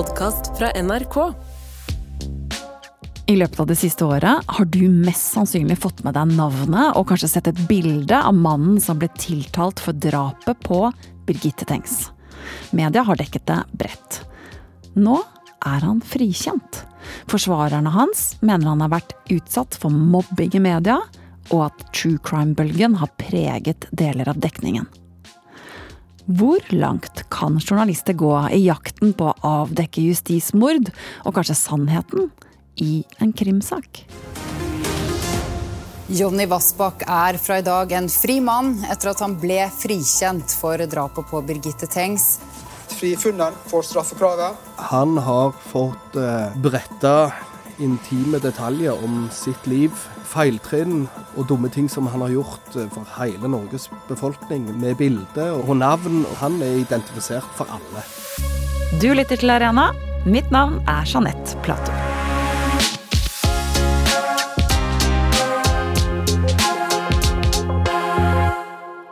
podkast fra NRK. I løpet av det siste året har du mest sannsynlig fått med deg navnet og kanskje sett et bilde av mannen som ble tiltalt for drapet på Birgitte Tengs. Media har dekket det bredt. Nå er han frikjent. Forsvarerne hans mener han har vært utsatt for mobbing i media, og at true crime-bølgen har preget deler av dekningen. Hvor langt kan journalister gå i jakten på å avdekke justismord, og kanskje sannheten, i en krimsak? Jonny Vassbakk er fra i dag en fri mann etter at han ble frikjent for drapet på Birgitte Tengs. Frifunnet for straffekravet. Han har fått uh, bretta intime detaljer om sitt liv. Feiltrinn og dumme ting som han har gjort eh, for hele Norges befolkning, med bilde og navn. Han er identifisert for alle. Du lytter til Arena. Mitt navn er Jeanette Platou.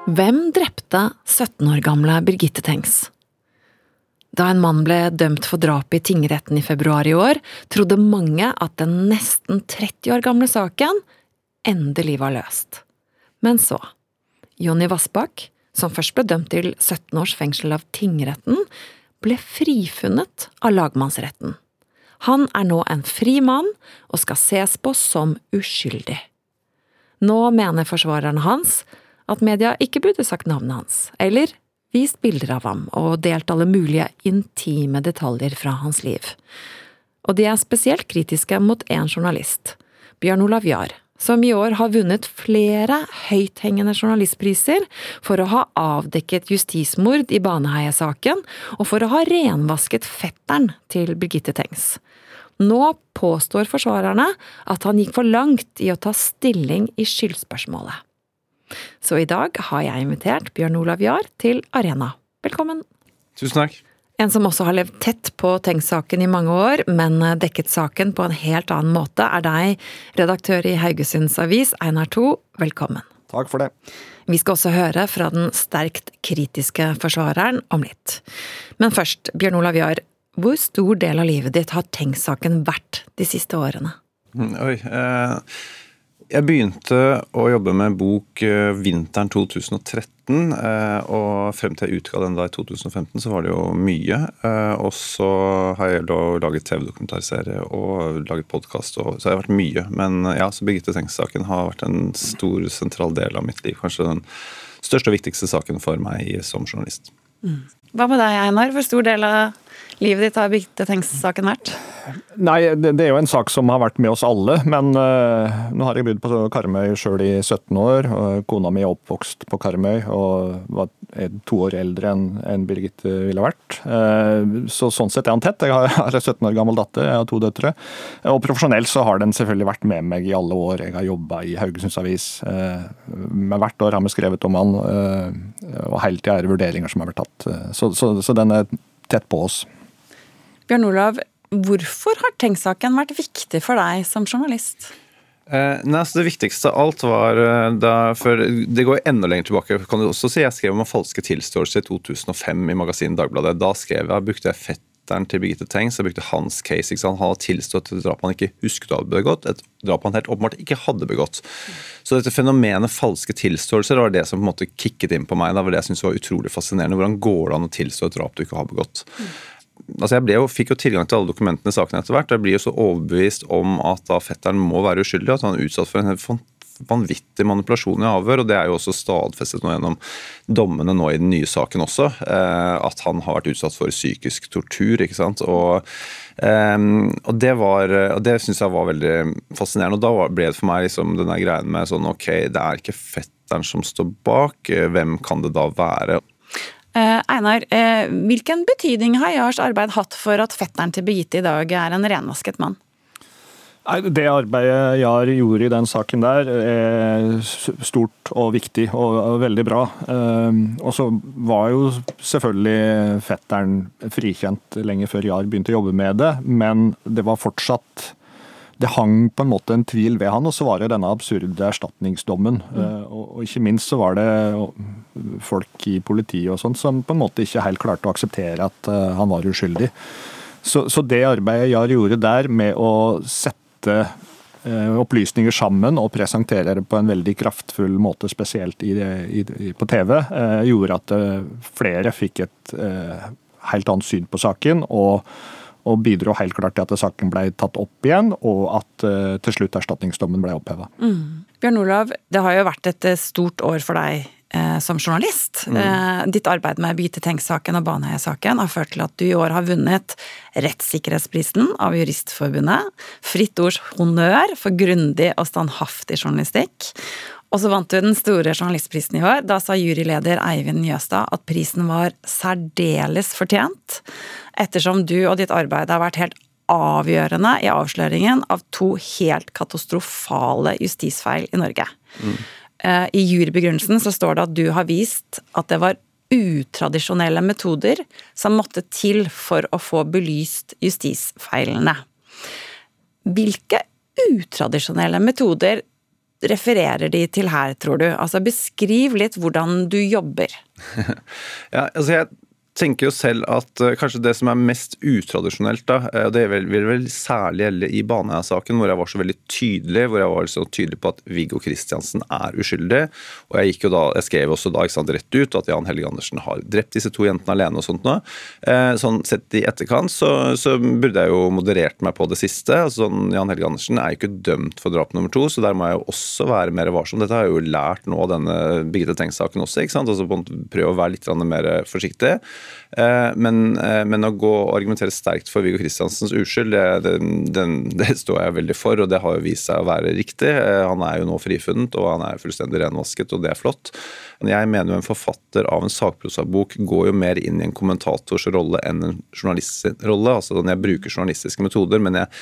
Hvem drepte 17 år gamle Birgitte Tengs? Da en mann ble dømt for drapet i tingretten i februar i år, trodde mange at den nesten 30 år gamle saken endelig var løst. Men så. Jonny Vassbakk, som først ble dømt til 17 års fengsel av tingretten, ble frifunnet av lagmannsretten. Han er nå en fri mann og skal ses på som uskyldig. Nå mener forsvarerne hans at media ikke burde sagt navnet hans, eller vist bilder av ham og delt alle mulige intime detaljer fra hans liv. Og de er spesielt kritiske mot én journalist, Bjørn Olav Jahr, som i år har vunnet flere høythengende journalistpriser for å ha avdekket justismord i Baneheia-saken, og for å ha renvasket fetteren til Birgitte Tengs. Nå påstår forsvarerne at han gikk for langt i å ta stilling i skyldspørsmålet. Så i dag har jeg invitert Bjørn Olav Jahr til Arena. Velkommen. Tusen takk. En som også har levd tett på Tengs-saken i mange år, men dekket saken på en helt annen måte, er deg, redaktør i Haugesunds Avis, Einar To. Velkommen. Takk for det. Vi skal også høre fra den sterkt kritiske forsvareren om litt. Men først, Bjørn Olav Jahr, hvor stor del av livet ditt har Tengs-saken vært de siste årene? Oi, eh, jeg begynte å jobbe med bok eh, vinteren 2013, eh, og frem til jeg utga den da i 2015, så var det jo mye. Eh, og så har jeg laget TV-dokumentarserie og laget podkast, så jeg har vært mye. Men ja, så Birgitte Tengs-saken har vært en stor, sentral del av mitt liv. Kanskje den største og viktigste saken for meg som journalist. Mm. Hva med deg, Einar? Hvor stor del av livet ditt har Birgitte Tengs-saken vært? Nei, det, det, er jo en sak som har vært med oss alle. Men uh, nå har jeg bodd på Karmøy sjøl i 17 år. og Kona mi er oppvokst på Karmøy og var to år eldre enn en Birgitte ville vært. Uh, så sånn sett er han tett. Jeg har, en 17 år gammel datter, jeg har to døtre. Og profesjonelt så har den selvfølgelig vært med meg i alle år. Jeg har jobba i Haugesunds Avis. Uh, hvert år har vi skrevet om han, og hele tida er det vurderinger som har vært tatt. Så, så, så den er tett på oss. Bjørn Olav, Hvorfor har Tengs-saken vært viktig for deg som journalist? Eh, nei, Det viktigste av alt var eh, da, for Det går enda lenger tilbake. kan du også si. Jeg skrev om falske tilståelser i 2005 i magasinet Dagbladet. Da skrev jeg, brukte jeg fetteren til Birgitte Tengs. Jeg brukte hans case. ikke sant? Han hadde tilstått et drap han ikke husket å ha begått. Et drap han helt åpenbart ikke hadde begått. Så dette fenomenet falske tilståelser var det som på en måte kicket inn på meg. Det var det jeg syntes var utrolig fascinerende. Hvordan går det an å tilstå et drap du ikke har begått? Altså jeg jo, fikk jo tilgang til alle dokumentene i saken etter hvert. Jeg blir jo så overbevist om at da fetteren må være uskyldig, at han er utsatt for en vanvittig manipulasjon i avhør. og Det er jo også stadfestet nå gjennom dommene nå i den nye saken også. Eh, at han har vært utsatt for psykisk tortur. ikke sant, og, eh, og Det var, og det syns jeg var veldig fascinerende. og Da ble det for meg liksom denne greien med sånn ok, det er ikke fetteren som står bak, eh, hvem kan det da være? Eh, Einar, eh, hvilken betydning har Jars arbeid hatt for at fetteren til Birgitte i dag er en renvasket mann? Det arbeidet Jar gjorde i den saken der, er stort og viktig og veldig bra. Eh, og så var jo selvfølgelig fetteren frikjent lenge før Jar begynte å jobbe med det, men det var fortsatt det hang på en måte en tvil ved han, og så var det denne absurde erstatningsdommen. Mm. Eh, og, ikke minst så var det folk i politiet og sånt som på en måte ikke helt klarte å akseptere at uh, han var uskyldig. Så, så det arbeidet Jahr gjorde der med å sette eh, opplysninger sammen og presentere det på en veldig kraftfull måte, spesielt i, i, på TV, eh, gjorde at eh, flere fikk et eh, helt annet syn på saken. og og bidro helt klart til at saken ble tatt opp igjen, og at til slutt erstatningsdommen ble oppheva. Mm. Bjørn Olav, det har jo vært et stort år for deg eh, som journalist. Mm. Eh, ditt arbeid med Birgitte Tengs-saken og Baneheia-saken har ført til at du i år har vunnet Rettssikkerhetsprisen av Juristforbundet, Fritt Ords honnør for grundig og standhaftig journalistikk. Og så vant du den store journalistprisen i år. Da sa juryleder Eivind Njøstad at prisen var særdeles fortjent, ettersom du og ditt arbeid har vært helt avgjørende i avsløringen av to helt katastrofale justisfeil i Norge. Mm. Eh, I jurybegrunnelsen så står det at du har vist at det var utradisjonelle metoder som måtte til for å få belyst justisfeilene. Hvilke utradisjonelle metoder refererer de til her, tror du? Altså Beskriv litt hvordan du jobber. ja, altså jeg tenker jo selv at uh, kanskje det som er mest utradisjonelt, da, uh, det vil, vil, vel særlig gjelde i Baneheia-saken, hvor jeg var så veldig tydelig hvor jeg var så tydelig på at Viggo Kristiansen er uskyldig. Og jeg, gikk jo da, jeg skrev også da sant, rett ut at Jan Helge Andersen har drept disse to jentene alene og sånt nå. Uh, sånn sett i etterkant så, så, burde jeg jo moderert meg på det siste. altså sånn, Jan Helge Andersen er jo ikke dømt for drap nummer to, så der må jeg jo også være mer varsom. Dette har jeg jo lært nå, denne Birgitte Tengs-saken også. ikke sant, altså Prøve å være litt mer forsiktig. Eh, men, eh, men, å gå og argumentere sterkt for Viggo Kristiansens uskyld, det, det, det, står jeg veldig for, og det har jo vist seg å være riktig. Eh, han er jo nå frifunnet, og han er fullstendig renvasket, og det er flott. Men jeg mener jo en forfatter av en sakprosabok går jo mer inn i en kommentators rolle enn en journalists rolle. Altså når jeg bruker journalistiske metoder, men jeg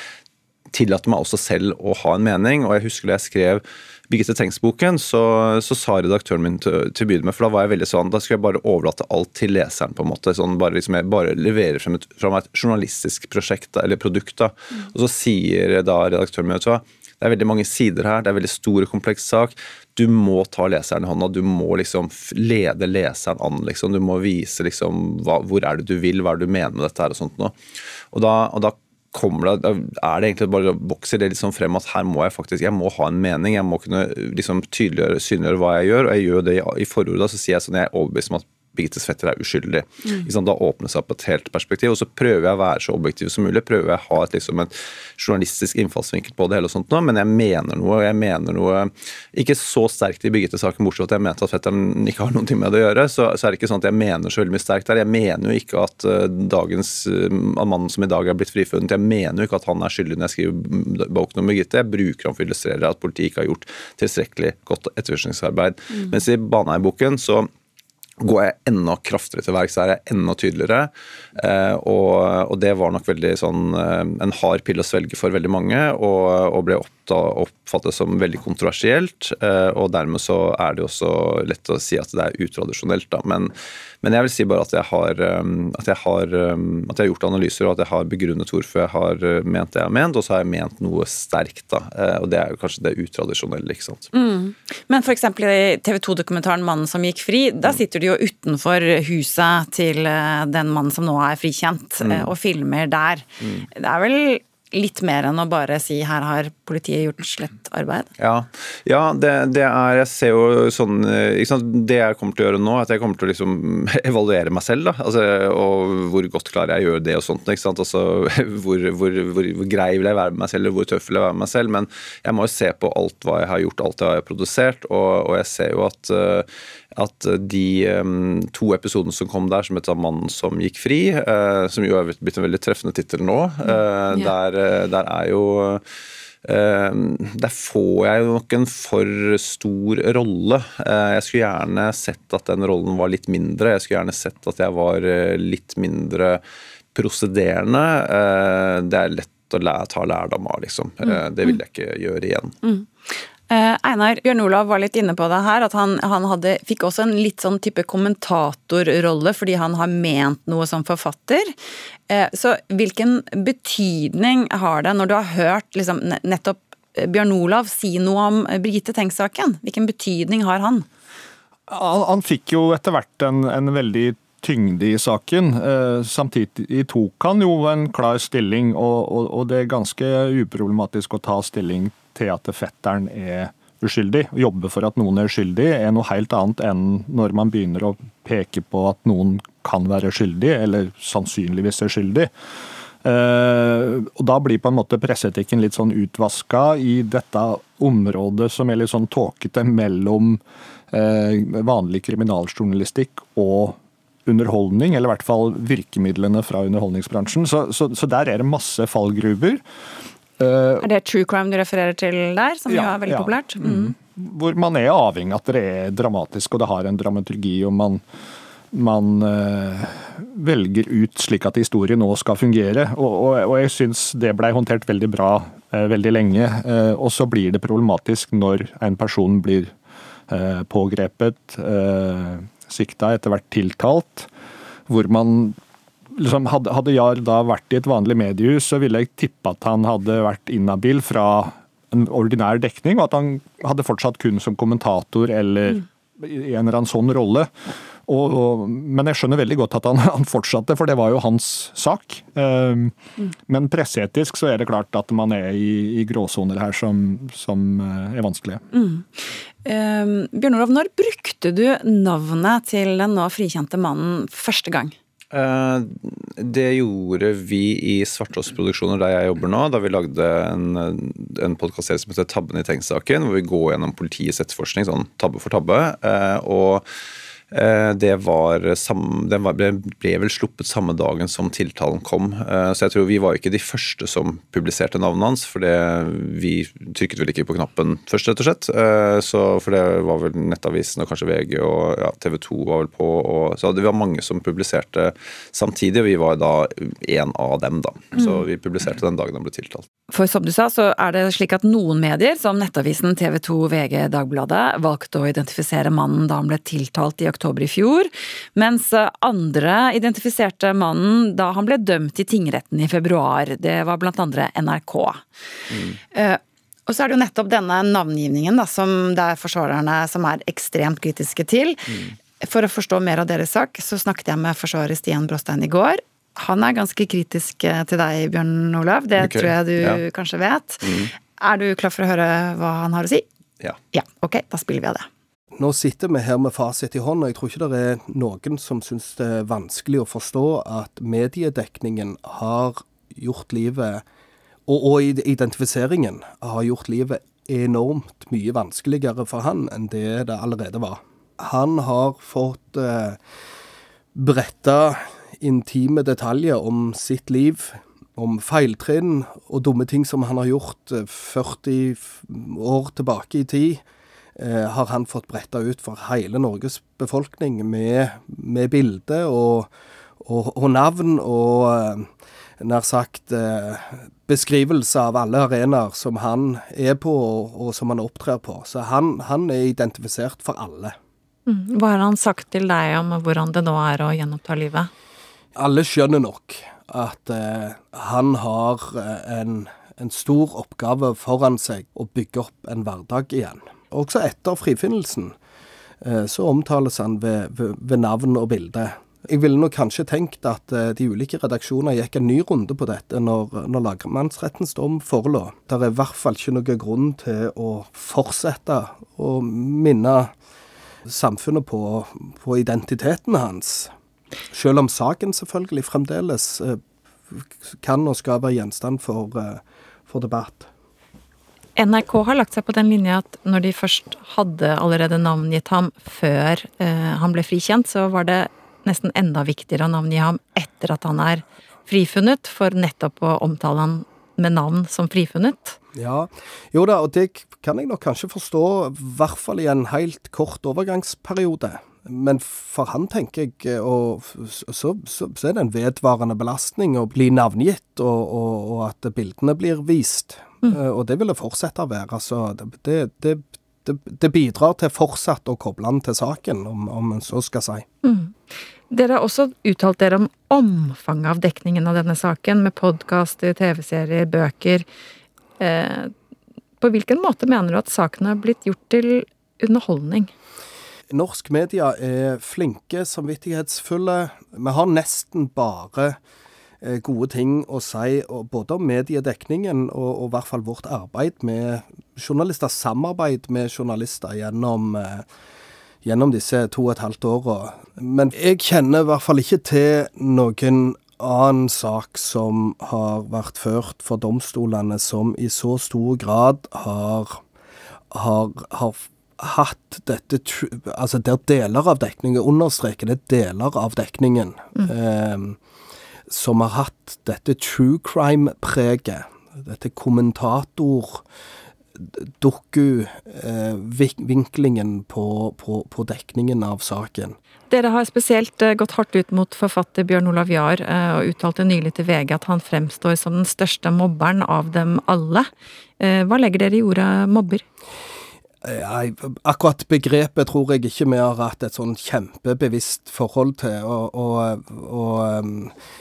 tillater meg også selv å ha en mening. Og jeg husker da jeg skrev Birgitte Tengs-boken, så, så, sa redaktøren min til, til å begynne med, for da var jeg veldig sånn, da skulle jeg bare overlate alt til leseren. på en måte, sånn bare liksom Jeg bare leverer frem et, frem et journalistisk prosjekt eller produkt. da, mm. Og så sier da redaktøren min vet du hva, det er veldig mange sider her, det er veldig stor og kompleks sak. Du må ta leseren i hånda, du må liksom lede leseren an. liksom, Du må vise liksom hva, hvor er det du vil, hva er det du mener med dette her og sånt noe. Og da, og da kommer det, er det egentlig bare vokser det liksom frem at her må jeg faktisk jeg må ha en mening. Jeg må kunne liksom tydeliggjøre, synliggjøre hva jeg gjør. og jeg gjør det I forordet så sier jeg sånn jeg er overbevist om at Birgittes fetter er uskyldig. Mm. Da åpnes det opp et helt perspektiv. Og så prøver jeg å være så objektiv som mulig. Prøver jeg å ha et, liksom, et journalistisk innfallsvinkel på det hele og sånt nå, men jeg mener noe. Jeg mener noe ikke så sterkt i Birgitte-saken, bortsett fra at jeg mente at fetteren ikke har noe med det å gjøre. Så, så, er det ikke sånn at jeg mener så veldig mye sterkt der. Jeg mener jo ikke at uh, dagens at mannen som i dag er blitt frifunnet, jeg mener jo ikke at han er skyldig når jeg skriver boken om Birgitte. Jeg bruker ham for å illustrere at politiet ikke har gjort tilstrekkelig godt etterforskningsarbeid. Mm. Mens i Baneheim-boken så går jeg enda kraftigere til verks, er jeg enda tydeligere. Eh, og, og, det var nok veldig sånn eh, en hard pille å svelge for veldig mange, og, og ble oppfattet som veldig kontroversielt. Eh, og dermed så er det jo også lett å si at det er utradisjonelt, da. Men, men jeg vil si bare at jeg, har, at, jeg har, at jeg har gjort analyser, og at jeg har begrunnet hvorfor jeg har ment det jeg har ment, og så har jeg ment noe sterkt, da. Og det er jo kanskje det utradisjonelle, ikke sant. Mm. Men f.eks. i TV 2-dokumentaren 'Mannen som gikk fri', da sitter du jo utenfor huset til eh, den mannen som nå er frikjent, mm. Eh, og filmer der. Mm. Det er vel litt mer enn å bare si her har politiet gjort slett arbeid? Ja, ja det, det, er Jeg ser jo sånn Det jeg kommer til å gjøre nå, er at jeg kommer til å liksom evaluere meg selv. da, altså, Og hvor godt klarer jeg å gjøre det og sånt. ikke sant, altså hvor, hvor, hvor, hvor, grei vil jeg være med meg selv, eller hvor tøff vil jeg være med meg selv. Men jeg må jo se på alt hva jeg har gjort, alt jeg har produsert, og, og jeg ser jo at uh, at de um, to episodene som kom der, som heter 'Mannen som gikk fri', uh, som jo er blitt en veldig treffende tittel nå, uh, der, der, er jo der får jeg jo nok en for stor rolle. Jeg skulle gjerne sett at den rollen var litt mindre. Jeg skulle gjerne sett at jeg var litt mindre prosederende. Det er lett å ta lærdom av, liksom. Mm. Det vil jeg ikke gjøre igjen. Mm. Eh, Einar Bjørn Olav var litt inne på det her, at han, han hadde, fikk også en litt sånn type kommentatorrolle fordi han har ment noe som forfatter. Eh, så hvilken betydning har det når du har hørt liksom, nettopp Bjørn Olav si noe om Birgitte Tengs-saken? Hvilken betydning har han? Han, han fikk jo etter hvert en, en veldig tyngde i saken. Eh, samtidig tok han jo en klar stilling, og, og, og det er ganske uproblematisk å ta stilling til at fetteren er uskyldig. Å jobbe for at noen er uskyldig er noe helt annet enn når man begynner å peke på at noen kan være skyldig, eller sannsynligvis er skyldig. Uh, og Da blir på en måte presseetikken litt sånn utvaska i dette området som er litt sånn tåkete mellom uh, vanlig kriminaljournalistikk og underholdning, eller i hvert fall virkemidlene fra underholdningsbransjen. Så, så, så der er det masse fallgruver. Uh, er det true crime du refererer til der, som ja, jo er veldig ja. populært? Mm. Mm. Hvor man er avhengig av at det er dramatisk, og det har en dramaturgi, og man, man uh, velger ut slik at historien nå skal fungere. Og, og, og jeg syns det blei håndtert veldig bra uh, veldig lenge. og så blir det problematisk når en person blir pågrepet, sikta, etter hvert tiltalt, hvor man liksom, hadde, hadde Jahr da vært i et vanlig mediehus, så ville jeg tippe at han hadde vært inhabil fra en ordinær dekning, og at han hadde fortsatt kun som kommentator eller mm. i en eller annen sånn rolle. Og, og, men jeg skjønner veldig godt at han, han, fortsatte, for det var jo hans sak. Um, mm. Men presseetisk så er det klart at man er i, i gråsoner her som, som uh, er vanskelige. Mm. Um, Bjørn Olav, når brukte du navnet til den nå frikjente mannen første gang? Eh, det gjorde vi i Svartås-produksjoner der jeg jobber nå. Da vi lagde en, en podkastserie som heter Tabben i Tengs-saken, hvor vi går gjennom politiets etterforskning sånn tabbe for tabbe. Eh, og det var, den ble, ble, vel sluppet samme dagen som tiltalen kom. Eh, så jeg tror vi var ikke de første som publiserte navnet hans. For det, vi trykket vel ikke på knappen først, rett og slett. Eh, så, for det var vel Nettavisen og kanskje VG og ja, TV 2 var vel på. Og, så det var mange som publiserte samtidig, og vi var da en av dem, da. Så mm. vi publiserte den dagen han ble tiltalt. For som du sa, så er det slik at noen medier, som Nettavisen, TV 2, VG, Dagbladet, valgte å identifisere mannen da han ble tiltalt i oktober i fjor, mens andre identifiserte mannen da han ble dømt i tingretten i februar. Det var blant andre NRK. Mm. Uh, og så er det jo nettopp denne navngivningen da, som det er forsvarerne som er ekstremt kritiske til. Mm. For å forstå mer av deres sak, så snakket jeg med forsvarer Stian Bråstein i går. Han er ganske kritisk eh, til deg, Bjørn Olav. Det okay. tror jeg du ja. kanskje vet. Mm. Er du klar for å høre hva han har å si? Ja. ja. Ok, da spiller vi av det. Nå sitter vi her med fasit i hånd, og Jeg tror ikke det er noen som syns det er vanskelig å forstå at mediedekningen har gjort livet, og, og identifiseringen, har gjort livet enormt mye vanskeligere for han enn det det allerede var. Han har fått eh, bretta intime detaljer om sitt liv, om feiltrinn og dumme ting som han har gjort 40 eh, år tilbake i tid eh, har han fått bretta ut for hele Norges befolkning med, med bilde og, og, og, navn og eh, nær sagt eh, beskrivelse av alle arenaer som han er på og, og som han opptrer på. Så han, han er identifisert for alle. Mm. Hva har han sagt til deg om hvordan det nå er å gjenoppta livet? Alle skjønner nok at eh, han har eh, en, en stor oppgave foran seg å bygge opp en hverdag igjen. Også etter frifinnelsen eh, så omtales han ved, ved, ved navn og bilde. Jeg ville nok kanskje tenkt at eh, de ulike redaksjoner gikk en ny runde på dette når, når lagmannsrettens dom forelå. Det er i hvert fall ikke noen grunn til å fortsette å minne samfunnet på, på identiteten hans. Selv om saken selvfølgelig fremdeles eh, kan og skal være gjenstand for, for debatt. NRK har lagt seg på den linja at når de først hadde allerede navngitt ham før eh, han ble frikjent, så var det nesten enda viktigere å navngi ham etter at han er frifunnet, for nettopp å omtale han med navn som frifunnet. Ja, jo da, og det kan jeg nok kanskje forstå, i hvert fall i en helt kort overgangsperiode. Men for han, tenker jeg, og så, så, så er det en vedvarende belastning å bli navngitt, og, og, og at bildene blir vist. Mm. Eh, og det vil det fortsette å være. Så det, det, det, det, bidrar til fortsatt å koble den til saken, om, om en så skal si. Mm. Dere har også uttalt dere om omfanget av dekningen av denne saken, med podkaster, TV-serier, bøker. Eh, på hvilken måte mener du at saken har blitt gjort til underholdning? Norsk media er flinke, samvittighetsfulle. Vi har nesten bare gode ting å si både om mediedekningen og, og i hvert fall vårt arbeid med journalister, samarbeid med journalister gjennom, eh, gjennom disse to og et halvt åra. Men jeg kjenner i hvert fall ikke til noen annen sak som har vært ført for domstolene som i så stor grad har, har, har hatt dette Altså der deler av dekningen, understreker det deler av dekningen, mm. eh, som har hatt dette true crime-preget. Dette kommentator doku-vinklingen eh, på, på, på, dekningen av saken. Dere har spesielt eh, gått hardt ut mot forfatter Bjørn Olav Jahr eh, og uttalte nylig til VG at han fremstår som den største mobberen av dem alle. Hva legger dere i ordet mobber? Nei, akkurat begrepet tror jeg ikke vi har hatt et sånn kjempebevisst forhold til. Og, og, og um,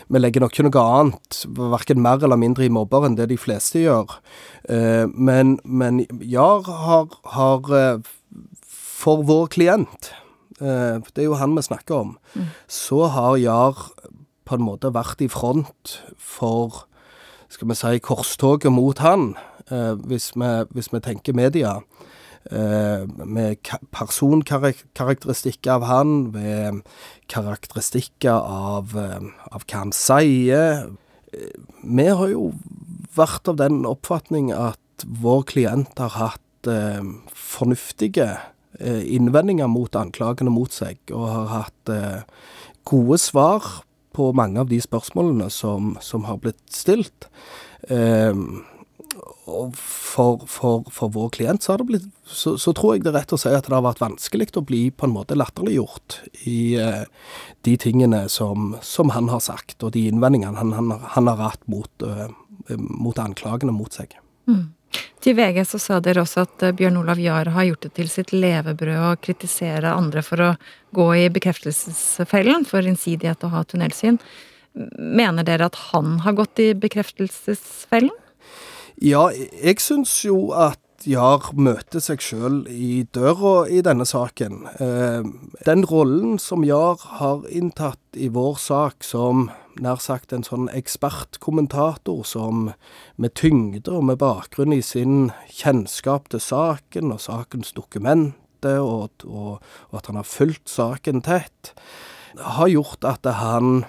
vi legger nok ikke noe annet, verken mer eller mindre i mobber enn det de fleste gjør. Uh, men, men Jar har, har uh, For vår klient, uh, det er jo han vi snakker om, mm. så har Jar på en måte vært i front for skal vi si, korstoget mot han, hvis vi, hvis vi tenker media. Eh, med personkarakteristikker av han, ved karakteristikker av, eh, av hva han sier. Eh, vi har jo vært av den oppfatning at vår klient har hatt eh, fornuftige eh, innvendinger mot anklagene mot seg, og har hatt eh, gode svar på mange av de spørsmålene som, som har blitt stilt. Eh, og for, for, for, vår klient så, blitt, så, så, tror jeg det er rett å si at det har vært vanskelig å bli på en måte latterliggjort i eh, de tingene som, som, han har sagt, og de innvendingene han, han, han har hatt mot, eh, mot, anklagene mot seg. Mm. Til VG så sa dere også at uh, Bjørn Olav Jahr har gjort det til sitt levebrød å kritisere andre for å gå i bekreftelsesfellen for innsidighet og ha tunnelsyn. Mener dere at han har gått i bekreftelsesfellen? Ja, jeg syns jo at Jar møter seg sjøl i døra i denne saken. Eh, den rollen som Jar har inntatt i vår sak som nær sagt en sånn ekspertkommentator som med tyngde og med bakgrunn i sin kjennskap til saken og sakens dokumenter, og, og, og at han har fulgt saken tett, har gjort at han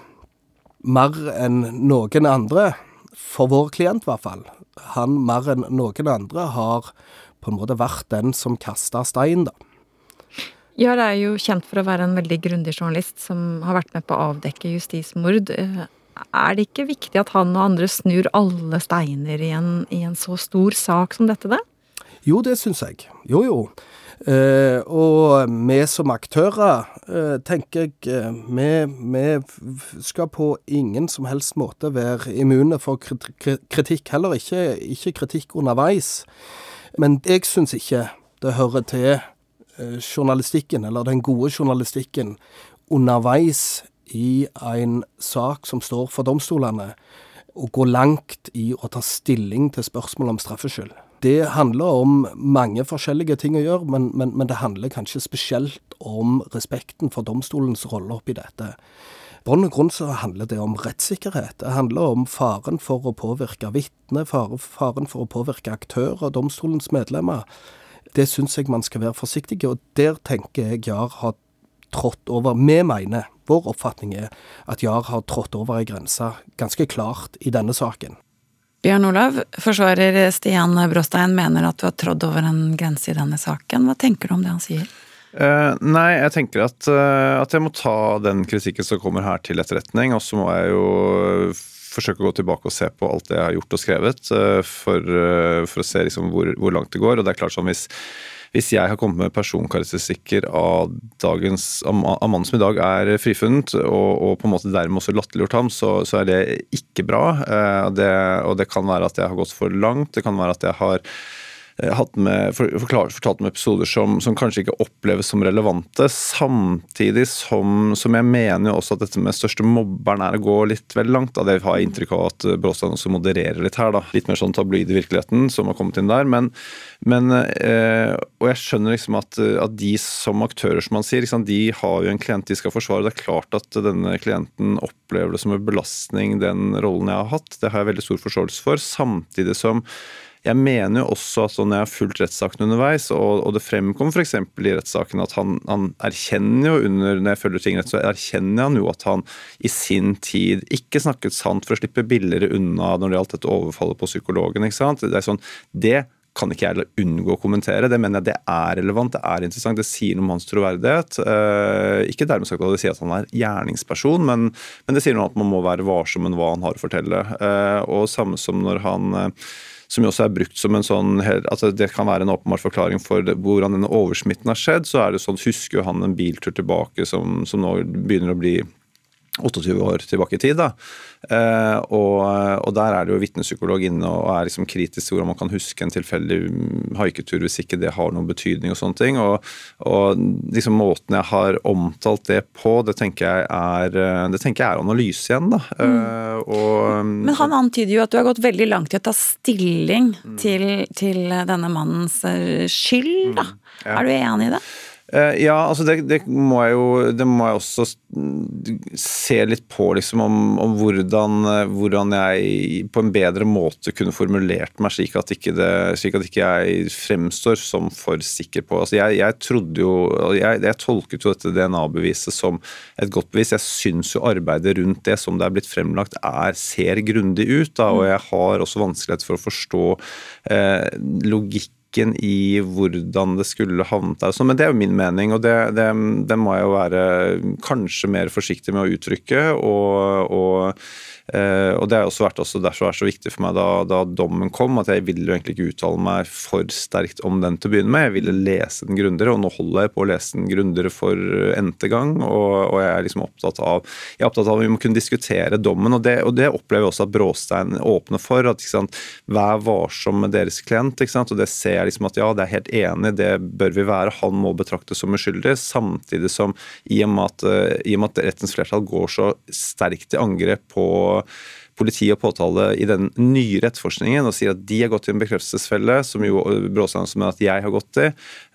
mer enn noen andre, for vår klient i hvert fall, han mer enn noen andre har på en måte vært den som kasta stein, da. Ja, det er jo kjent for å være en veldig grundig journalist som har vært med på å avdekke justismord. Er det ikke viktig at han og andre snur alle steiner i en, i en så stor sak som dette, da? Jo, det syns jeg. Jo, jo. Uh, og vi som aktører, uh, tenker jeg, uh, vi, vi, skal på ingen som helst måte være immune for kritikk. Heller ikke, ikke kritikk underveis. Men jeg syns ikke det hører til journalistikken, eller den gode journalistikken, underveis i en sak som står for domstolene, å gå langt i å ta stilling til spørsmål om straffskyld. Det handler om mange forskjellige ting å gjøre, men, men, men det handler kanskje spesielt om respekten for domstolens rolle oppi dette. bunn og grunn så handler det om rettssikkerhet. Det handler om faren for å påvirke vitner, faren for å påvirke aktører, domstolens medlemmer. Det syns jeg man skal være forsiktig i, og der tenker jeg Jar har trådt over. Vi mener, vår oppfatning er at Jar har trådt over ei grense ganske klart i denne saken. Bjørn Olav, forsvarer Stian Bråstein mener at du har trådd over en grense i denne saken. Hva tenker du om det han sier? Uh, nei, jeg tenker at, uh, at, jeg må ta den kritikken som kommer her til etterretning. Og så må jeg jo forsøke å gå tilbake og se på alt det jeg har gjort og skrevet, uh, for, for, å se liksom hvor, hvor, langt det går. Og det er klart sånn hvis hvis jeg har kommet med personkarakteristikker av, dagens, av mannen som i dag er frifunnet, og, og på en måte dermed også latterliggjort ham, så, så, er det ikke bra. Eh, det, og det kan være at jeg har gått for langt. Det kan være at jeg har hatt med, forklart, fortalt om episoder som, som, kanskje ikke oppleves som relevante. Samtidig som, som, jeg mener jo også at dette med største mobberen er å gå litt vel langt. Da. Det har jeg inntrykk av at Bråstein også modererer litt her. da. Litt mer sånn tabloid i virkeligheten som har kommet inn der. Men, men eh, Og jeg skjønner liksom at, at, de som aktører, som man sier, liksom, de har jo en klient de skal forsvare. Det er klart at denne klienten opplever det som en belastning, den rollen jeg har hatt. Det har jeg veldig stor forståelse for. Samtidig som jeg mener jo også at når jeg har fulgt rettssaken underveis, og, og det fremkom f.eks. i rettssaken at han, han, erkjenner jo under når jeg følger ting rett, så erkjenner han jo at han i sin tid ikke snakket sant for å slippe billigere unna når det gjaldt dette overfallet på psykologen. ikke sant? Det er sånn, det kan ikke jeg unngå å kommentere. Det mener jeg det er relevant, det er interessant. Det sier noe om hans troverdighet. Eh, ikke dermed sagt at det sier at han er gjerningsperson, men, men, det sier noe om at man må være varsom med hva han har å fortelle. Eh, og samme som når han eh, som jo også er brukt som en sånn altså Det kan være en åpenbar forklaring for hvordan denne oversmitten har skjedd. Så er det sånn, husker han en biltur tilbake som, som nå begynner å bli 28 år tilbake i tid. da, eh, og, og, Der er det jo vitnepsykolog inne og er liksom kritisk til hvordan man kan huske en tilfeldig haiketur hvis ikke det har noen betydning. og sånne ting, og, og liksom Måten jeg har omtalt det på, det tenker jeg er, det tenker jeg er analyse igjen. da. Mm. Uh, og, Men han antyder jo at du har gått veldig langt i å ta stilling mm. til, til, denne mannens eh, skyld. da. Mm, ja. Er du enig i det? Eh, ja, altså det, det, må jeg jo Det må jeg også se litt på, liksom, om, om hvordan, eh, hvordan, jeg på en bedre måte kunne formulert meg slik at ikke, det, slik at ikke jeg fremstår som for sikker på Altså jeg, jeg trodde jo jeg, jeg, tolket jo dette DNA-beviset som et godt bevis. Jeg syns jo arbeidet rundt det som det er blitt fremlagt, er, ser grundig ut. Da, og jeg har også vanskelighet for å forstå eh, logikk logikken i hvordan det skulle havnet der. Men det er jo min mening, og det, det, det må jeg jo være kanskje mer forsiktig med å uttrykke. og, og og Det har også vært også derfor det er så viktig for meg da, da, dommen kom, at jeg ville jo egentlig ikke uttale meg for sterkt om den til å begynne med. Jeg ville lese den grundigere, og nå holder jeg på å lese den grundigere for n-te gang. Og, og, jeg er liksom opptatt av jeg er opptatt av at vi må kunne diskutere dommen, og det, og det opplever jeg også at Bråstein åpner for. at sant, Vær varsom med deres klient. og Det ser jeg liksom at ja, det er helt enig, det bør vi være. Han må betraktes som uskyldig. Samtidig som i og med at, uh, i og med at rettens flertall går så sterkt i angrep på politi og påtale i den nye etterforskningen og sier at de har gått i en bekreftelsesfelle, som jo Bråsand som at jeg har gått i,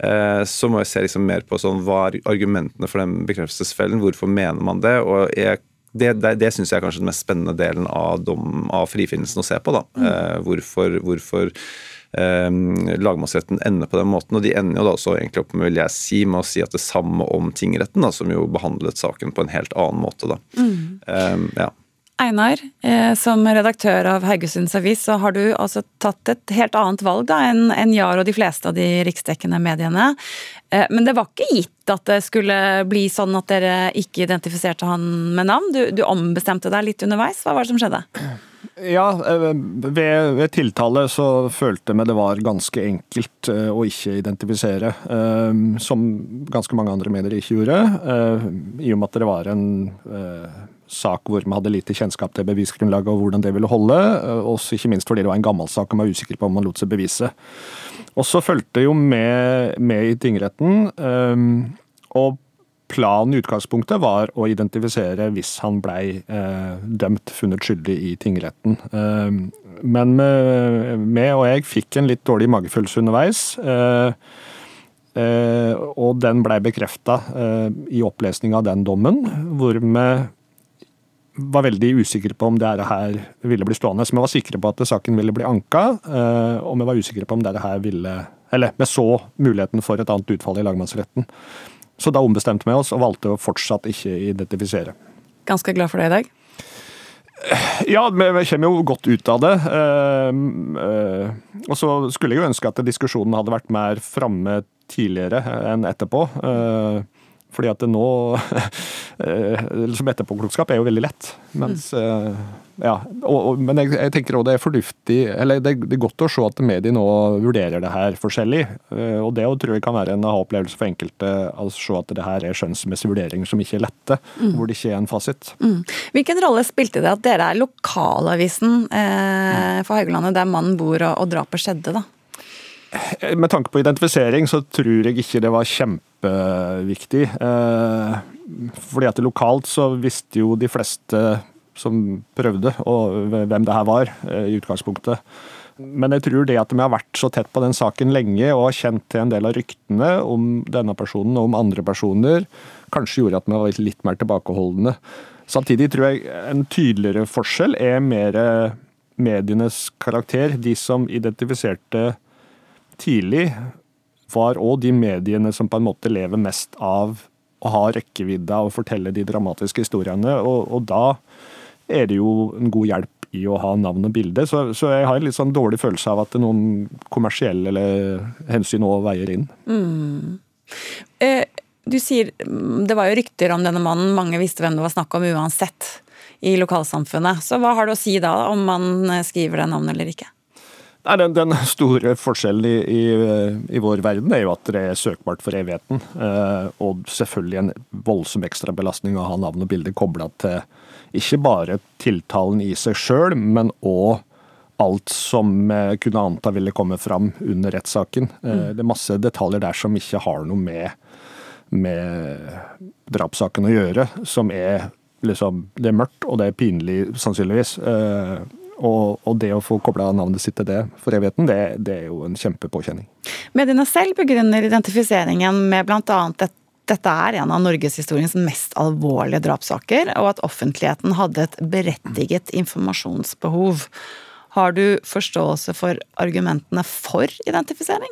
eh, så må jeg se liksom mer på sånn, hva er argumentene for den bekreftelsesfellen, hvorfor mener man det? og jeg det, det, det syns jeg er kanskje den mest spennende delen av, dom, av frifinnelsen å se på. da. Mm. Eh, hvorfor, hvorfor eh, lagmannsretten ender på den måten. Og de ender jo da også egentlig opp med vil jeg si, med å si at det samme om tingretten, da, som jo behandlet saken på en helt annen måte. da. Mm. Eh, ja. Einar, eh, som redaktør av Haugesunds Avis, så har du altså tatt et helt annet valg da enn en og de fleste av de riksdekkende mediene. Eh, men det var ikke gitt at det skulle bli sånn at dere ikke identifiserte han med navn? Du, du ombestemte deg litt underveis. Hva var det som skjedde? Ja, eh, ved, ved tiltale så følte jeg det var ganske enkelt å ikke identifisere. Som ganske mange andre medier ikke gjorde. I og med at det var en sak hvor vi hadde lite kjennskap til bevisgrunnlaget og hvordan det ville holde. Eh, også ikke minst fordi det var en gammel sak og man var usikker på om man lot seg bevise. Og så fulgte jo med, med i tingretten. Um, og planen i utgangspunktet var å identifisere hvis han blei uh, dømt, funnet skyldig i tingretten. Uh, men vi og jeg fikk en litt dårlig magefølelse underveis. Uh, og den blei bekrefta i opplesning av den dommen, hvor vi var veldig usikre på om det her ville bli stående. Så vi var sikre på at saken ville bli anka, eh, og vi var usikre på om det her ville Eller vi så muligheten for et annet utfall i lagmannsretten. Så da ombestemte vi oss og valgte å fortsatt ikke identifisere. Ganske glad for det i dag? Ja, vi kommer jo godt ut av det. Eh, eh, og så skulle jeg jo ønske at diskusjonen hadde vært mer framme tidligere enn etterpå. Fordi at det nå eh, Som etterpåklokskap er jo veldig lett. Mens mm. Ja. Og, og, men jeg, jeg tenker òg det er fornuftig Eller det, det, er godt å se at mediene nå vurderer det her forskjellig. Eh, og det tror jeg kan være en aha-opplevelse for enkelte. Å se at det her er skjønnsmessige vurderinger som ikke er lette. Mm. Hvor det ikke er en fasit. Mm. Hvilken rolle spilte det at dere er lokalavisen eh, for Haugalandet, der mannen bor og, og drapet skjedde, da? Med tanke på identifisering så tror jeg ikke det var kjempeviktig. Eh, fordi at lokalt så visste jo de fleste som prøvde, og hvem det her var, eh, i utgangspunktet. Men jeg tror det at vi har vært så tett på den saken lenge og har kjent til en del av ryktene om denne personen og om andre personer, kanskje gjorde at vi var litt mer tilbakeholdne. Samtidig tror jeg en tydeligere forskjell er mer medienes karakter. De som identifiserte tidlig, var òg de mediene som på en måte lever mest av å ha rekkevidda og fortelle de dramatiske historiene. Og, og, da er det jo en god hjelp i å ha navn og bilde. Så, så, jeg har en litt sånn dårlig følelse av at noen kommersielle hensyn òg veier inn. Mm. Eh, du sier det var jo rykter om denne mannen, mange visste hvem det var snakk om uansett i lokalsamfunnet. Så hva har du å si da, om man skriver det navnet eller ikke? Nei, den, den, store forskjellen i, i, i, vår verden er jo at det er søkbart for evigheten. Eh, og selvfølgelig en voldsom ekstrabelastning å ha navn og bilde kobla til ikke bare tiltalen i seg sjøl, men òg alt som eh, kunne anta ville komme fram under rettssaken. Eh, mm. Det er masse detaljer der som ikke har noe med, med drapssaken å gjøre, som er liksom Det er mørkt, og det er pinlig, sannsynligvis. Eh, og, og, det å få kobla navnet sitt til det for evigheten, det, det er jo en kjempepåkjenning. Mediene selv begrunner identifiseringen med bl.a. at dette er en av norgeshistoriens mest alvorlige drapssaker, og at offentligheten hadde et berettiget informasjonsbehov. Har du forståelse for argumentene for identifisering?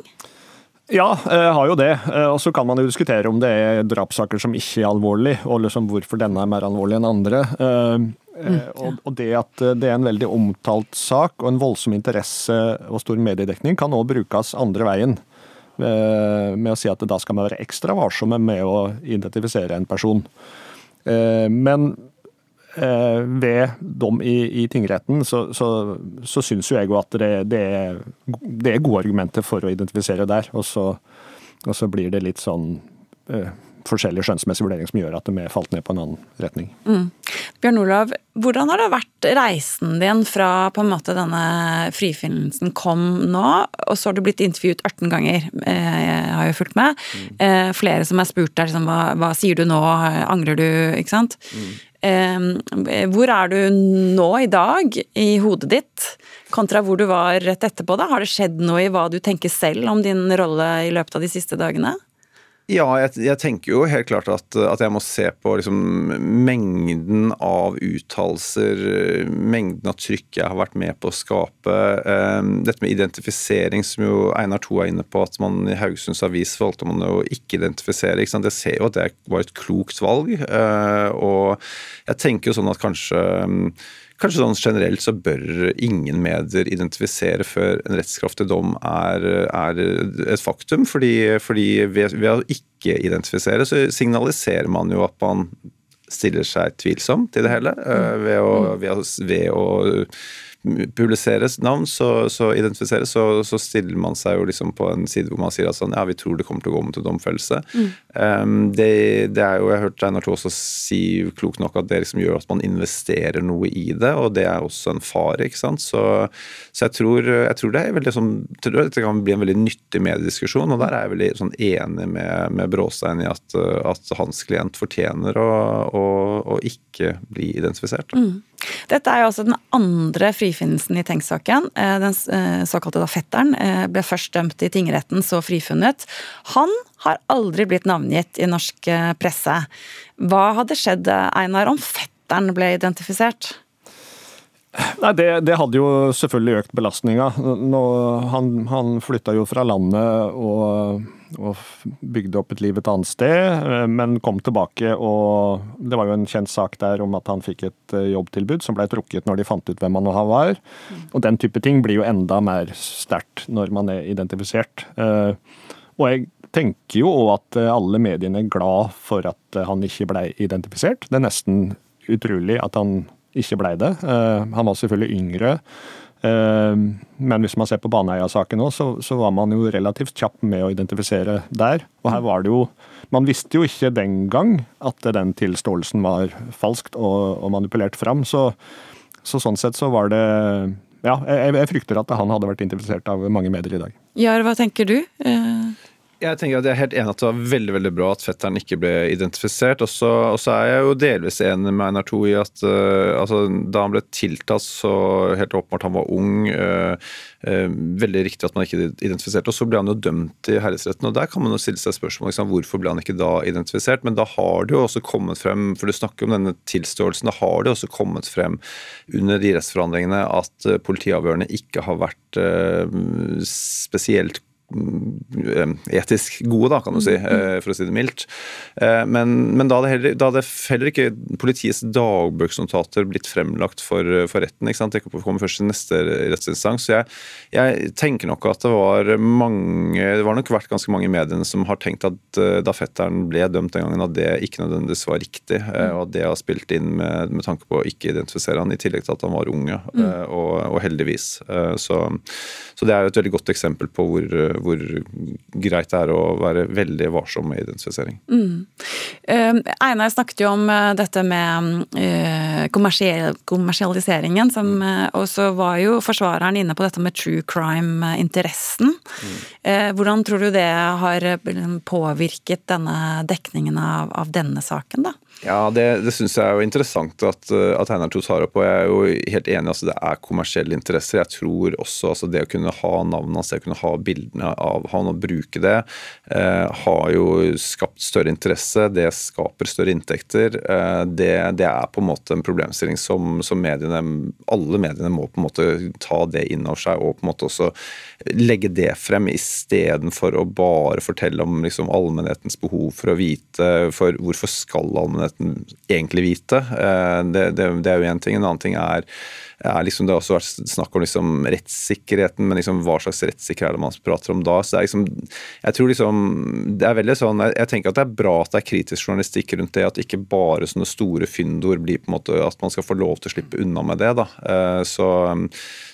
Ja, jeg har jo det. Eh, og så kan man jo diskutere om det er drapssaker som ikke er alvorlige, og liksom hvorfor denne er mer alvorlig enn andre. Eh, mm, og det at det er en veldig omtalt sak og en voldsom interesse og stor mediedekning, kan òg brukes andre veien. Eh, med å si at da skal man være ekstra varsomme med å identifisere en person. Men Eh, ved dom i, i tingretten, så, så, så syns jo jeg at det, det, er, det, er, gode argumenter for å identifisere der. Og så, og så blir det litt sånn eh, forskjellig skjønnsmessig vurdering som gjør at de er falt ned på en annen retning. Mm. Bjørn Olav, hvordan har det vært reisen din fra på en måte denne frifinnelsen kom nå, og så har du blitt intervjuet 18 ganger, eh, jeg har jo fulgt med. Mm. Flere som har spurt deg liksom, hva, hva, sier du nå, angrer du, ikke sant. Mm. Hvor er du nå i dag i hodet ditt, kontra hvor du var rett etterpå? da? Har det skjedd noe i hva du tenker selv om din rolle i løpet av de siste dagene? Ja, jeg, jeg, tenker jo helt klart at, at jeg må se på liksom, mengden av uttalelser, mengden av trykk jeg har vært med på å skape. Um, dette med identifisering, som jo Einar To er inne på, at man i Haugesunds Avis valgte man å ikke identifisere. Ikke jeg ser jo at det var et klokt valg. Uh, og jeg tenker jo sånn at kanskje Kanskje sånn generelt så bør ingen medier identifisere før en rettskraftig dom er, er et faktum. Fordi, fordi ved, ved, å ikke identifisere så signaliserer man jo at man stiller seg tvilsom til det hele. Eh, ved å, ved å, ved å publiseres navn, så, så identifiseres, så, så, stiller man seg jo liksom på en side hvor man sier at sånn, ja, vi tror det kommer til å gå mot en domfellelse. Mm. Um, det, det, er jo, Jeg har hørt Einar Thue også si klokt nok at det liksom gjør at man investerer noe i det, og det er også en fare. ikke sant? Så, så jeg, tror, jeg, tror, det er veldig sånn, tror det kan bli en veldig nyttig mediediskusjon, og der er jeg veldig sånn enig med, med Bråstein i at, at, hans klient fortjener å, å, å ikke bli identifisert. Mm. Dette er jo altså den andre frifinnelsen i Tengs-saken. Eh, den eh, såkalte fetteren eh, ble først dømt i tingretten, så frifunnet. Han har aldri blitt navngitt i norsk presse. Hva hadde skjedd, Einar, om fetteren ble identifisert? Nei, det, det, hadde jo selvfølgelig økt belastninga. Han, han flytta jo fra landet og og bygde opp et liv et annet sted, eh, men kom tilbake og Det var jo en kjent sak der om at han fikk et eh, jobbtilbud som ble trukket når de fant ut hvem han var. Og den type ting blir jo enda mer sterkt når man er identifisert. Eh, og jeg tenker jo òg at alle mediene er glad for at han ikke ble identifisert. Det er nesten utrolig at han ikke ble det. Han var selvfølgelig yngre. Ehm, men hvis man ser på Baneheia-saken òg, så, så, var man jo relativt kjapp med å identifisere der. Og her var det jo Man visste jo ikke den gang at den tilståelsen var falskt og, og manipulert fram. Så, så, sånn sett så var det Ja, jeg, jeg frykter at han hadde vært identifisert av mange medier i dag. Jar, hva tenker du? Eh, Jeg tenker at jeg er helt enig at det var veldig veldig bra at fetteren ikke ble identifisert. Og så er jeg jo delvis enig med Einar Toe i at uh, altså, da han ble tiltalt, så helt åpenbart han var ung. Uh, uh, veldig riktig at man ikke identifiserte. Og så ble han jo dømt i herresretten, og der kan man jo stille seg spørsmål liksom, hvorfor ble han ikke da identifisert. Men da har det jo også kommet frem, for du snakker om denne tilståelsen, da har det også kommet frem under de rettsforhandlingene at politiavhørene ikke har vært spesielt etisk gode, da, kan du si, mm, mm. Eh, for å si det mildt. Eh, men, men da, hadde heller, da hadde heller ikke politiets dagbøksnotater blitt fremlagt for, for retten. ikke sant? Det kommer først i neste rettsinstans. Så jeg, jeg, tenker nok at det var mange Det var nok vært ganske mange i mediene som har tenkt at da fetteren ble dømt den gangen, at det ikke nødvendigvis var riktig. Mm. Og at det har spilt inn med, med, tanke på å ikke identifisere han, i tillegg til at han var unge. Mm. Og, og, heldigvis. Så, så det er jo et veldig godt eksempel på hvor hvor greit det er å være veldig varsom med identifisering. Mm. Uh, Einar snakket jo om uh, dette med uh, kommersialiseringen, som, uh, og så var jo forsvareren inne på dette med true crime-interessen. Mm. hvordan tror du det har påvirket denne dekningen av, av denne saken, da? Ja, Det, det syns jeg er jo interessant at, eh, at Einar Thos har opp. og Jeg er jo helt enig. altså Det er kommersielle interesser. Jeg tror også altså det å kunne ha navnet hans, det å kunne ha bildene av han og bruke det, eh, har jo skapt større interesse. Det skaper større inntekter. Eh, det, det, er på en måte en problemstilling som, som mediene, alle mediene må på en måte ta det inn over seg og på en måte også legge det frem istedenfor å bare fortelle om liksom, allmennhetens behov for å vite for hvorfor skal allmennheten egentlig vite. Eh, det, det, det er jo én ting. En annen ting er er liksom, Det har også vært snakk om liksom rettssikkerheten, men liksom hva slags rettssikkerhet er det man prater om da? så det er liksom, jeg tror liksom, det er veldig sånn, jeg, jeg, tenker at det er bra at det er kritisk journalistikk rundt det, at ikke bare sånne store fyndord blir på en måte, at man skal få lov til å slippe unna med det. da. Eh, så,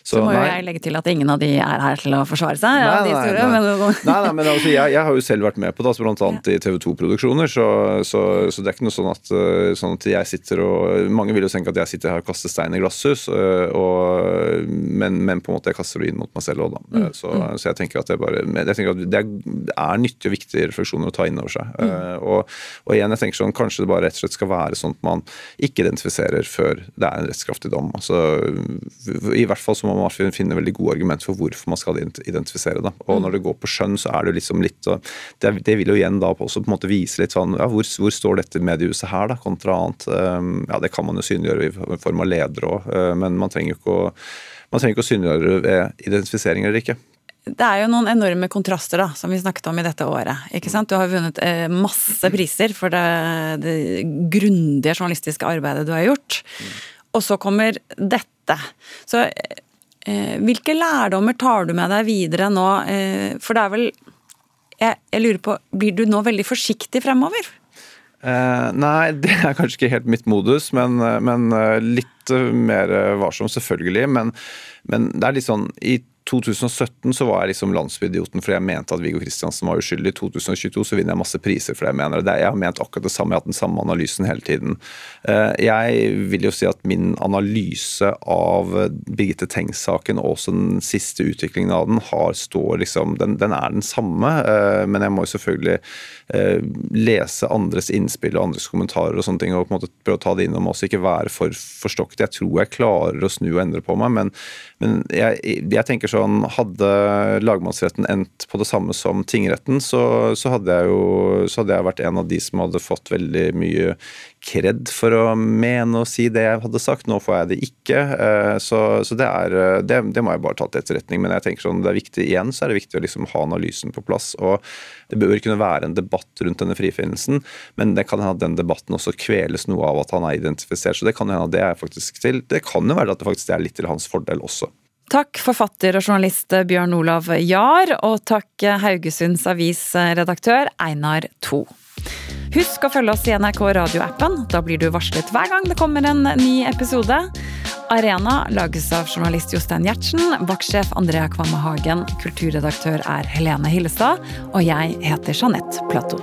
så, så må jo jeg legge til at ingen av de er her til å forsvare seg. Nei, nei, store, nei. Men... nei, nei, men altså, jeg, jeg, har jo selv vært med på det, altså bl.a. i TV 2-produksjoner, så, så, så, det er ikke noe sånn at, eh, sånn at jeg sitter og Mange vil jo tenke at jeg sitter her og kaster stein i glasshus. Eh, og, men, men, på en måte jeg kaster det inn mot meg selv òg, da. Mm. Så, mm. så, jeg tenker at det, bare, jeg tenker at det er, er nyttige og viktige refleksjoner å ta inn over seg. Mm. Uh, og, og, igjen, jeg tenker sånn, kanskje det bare rett og slett skal være sånn at man ikke identifiserer før det er en rettskraftig dom. Altså, I hvert fall så må man finne veldig gode argumenter for hvorfor man skal identifisere det. Og mm. når det går på skjønn, så er det liksom litt det, det vil jo igjen da også på en måte vise litt sånn ja, hvor, hvor står dette mediehuset her, da, kontra annet. Ja, det kan man jo synliggjøre i form av ledere òg, men man trenger ikke å, man trenger ikke å synliggjøre ved identifisering eller ikke. Det er jo noen enorme kontraster da, som vi snakket om i dette året. ikke sant? Du har vunnet eh, masse priser for det, det grundige journalistiske arbeidet du har gjort. Og så kommer dette. Så eh, hvilke lærdommer tar du med deg videre nå? Eh, for det er vel jeg, jeg, lurer på, Blir du nå veldig forsiktig fremover? Eh, nei, det er kanskje ikke helt mitt modus, men, eh, men uh, litt mer varsom, selvfølgelig. Men, men, det er litt sånn i 2017 så var jeg liksom landsbyidioten fordi jeg mente at Viggo Kristiansen var uskyldig. I 2022 så vinner jeg masse priser for det jeg mener. Jeg har ment akkurat det samme, jeg har hatt den samme analysen hele tiden. Eh, jeg vil jo si at min analyse av Birgitte Tengs-saken og også den siste utviklingen av den, har står liksom, den, den er den samme. Eh, men jeg må jo selvfølgelig eh, lese andres innspill og andres kommentarer og sånne ting, og på en måte prøve å ta det inn oss, ikke være for forstokket. Jeg tror jeg klarer å snu og endre på meg, men, men jeg, jeg tenker så sånn Hadde lagmannsretten endt på det samme som tingretten, så, så, hadde jeg jo så hadde jeg vært en av de som hadde fått veldig mye kred for å mene og si det jeg hadde sagt. Nå får jeg det ikke. Eh, så, så det, er, det, det, må jeg bare ta til etterretning. Men jeg tenker sånn, det er viktig igjen så er det viktig å liksom ha analysen på plass. og Det bør kunne være en debatt rundt denne frifinnelsen, men det kan hende at den debatten også kveles noe av at han er identifisert. så Det kan hende at det er faktisk til. Det kan jo være at det faktisk er litt til hans fordel også. Takk forfatter og journalist Bjørn Olav Jahr, og takk Haugesunds Avis-redaktør Einar To. Husk å følge oss i NRK radioappen. Da blir du varslet hver gang det kommer en ny episode. Arena lages av journalist Jostein Gjertsen, vaktsjef Andrea Kvamme Hagen, kulturredaktør er Helene Hillestad, og jeg heter Jeanette Platou.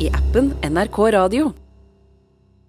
i appen NRK Radio.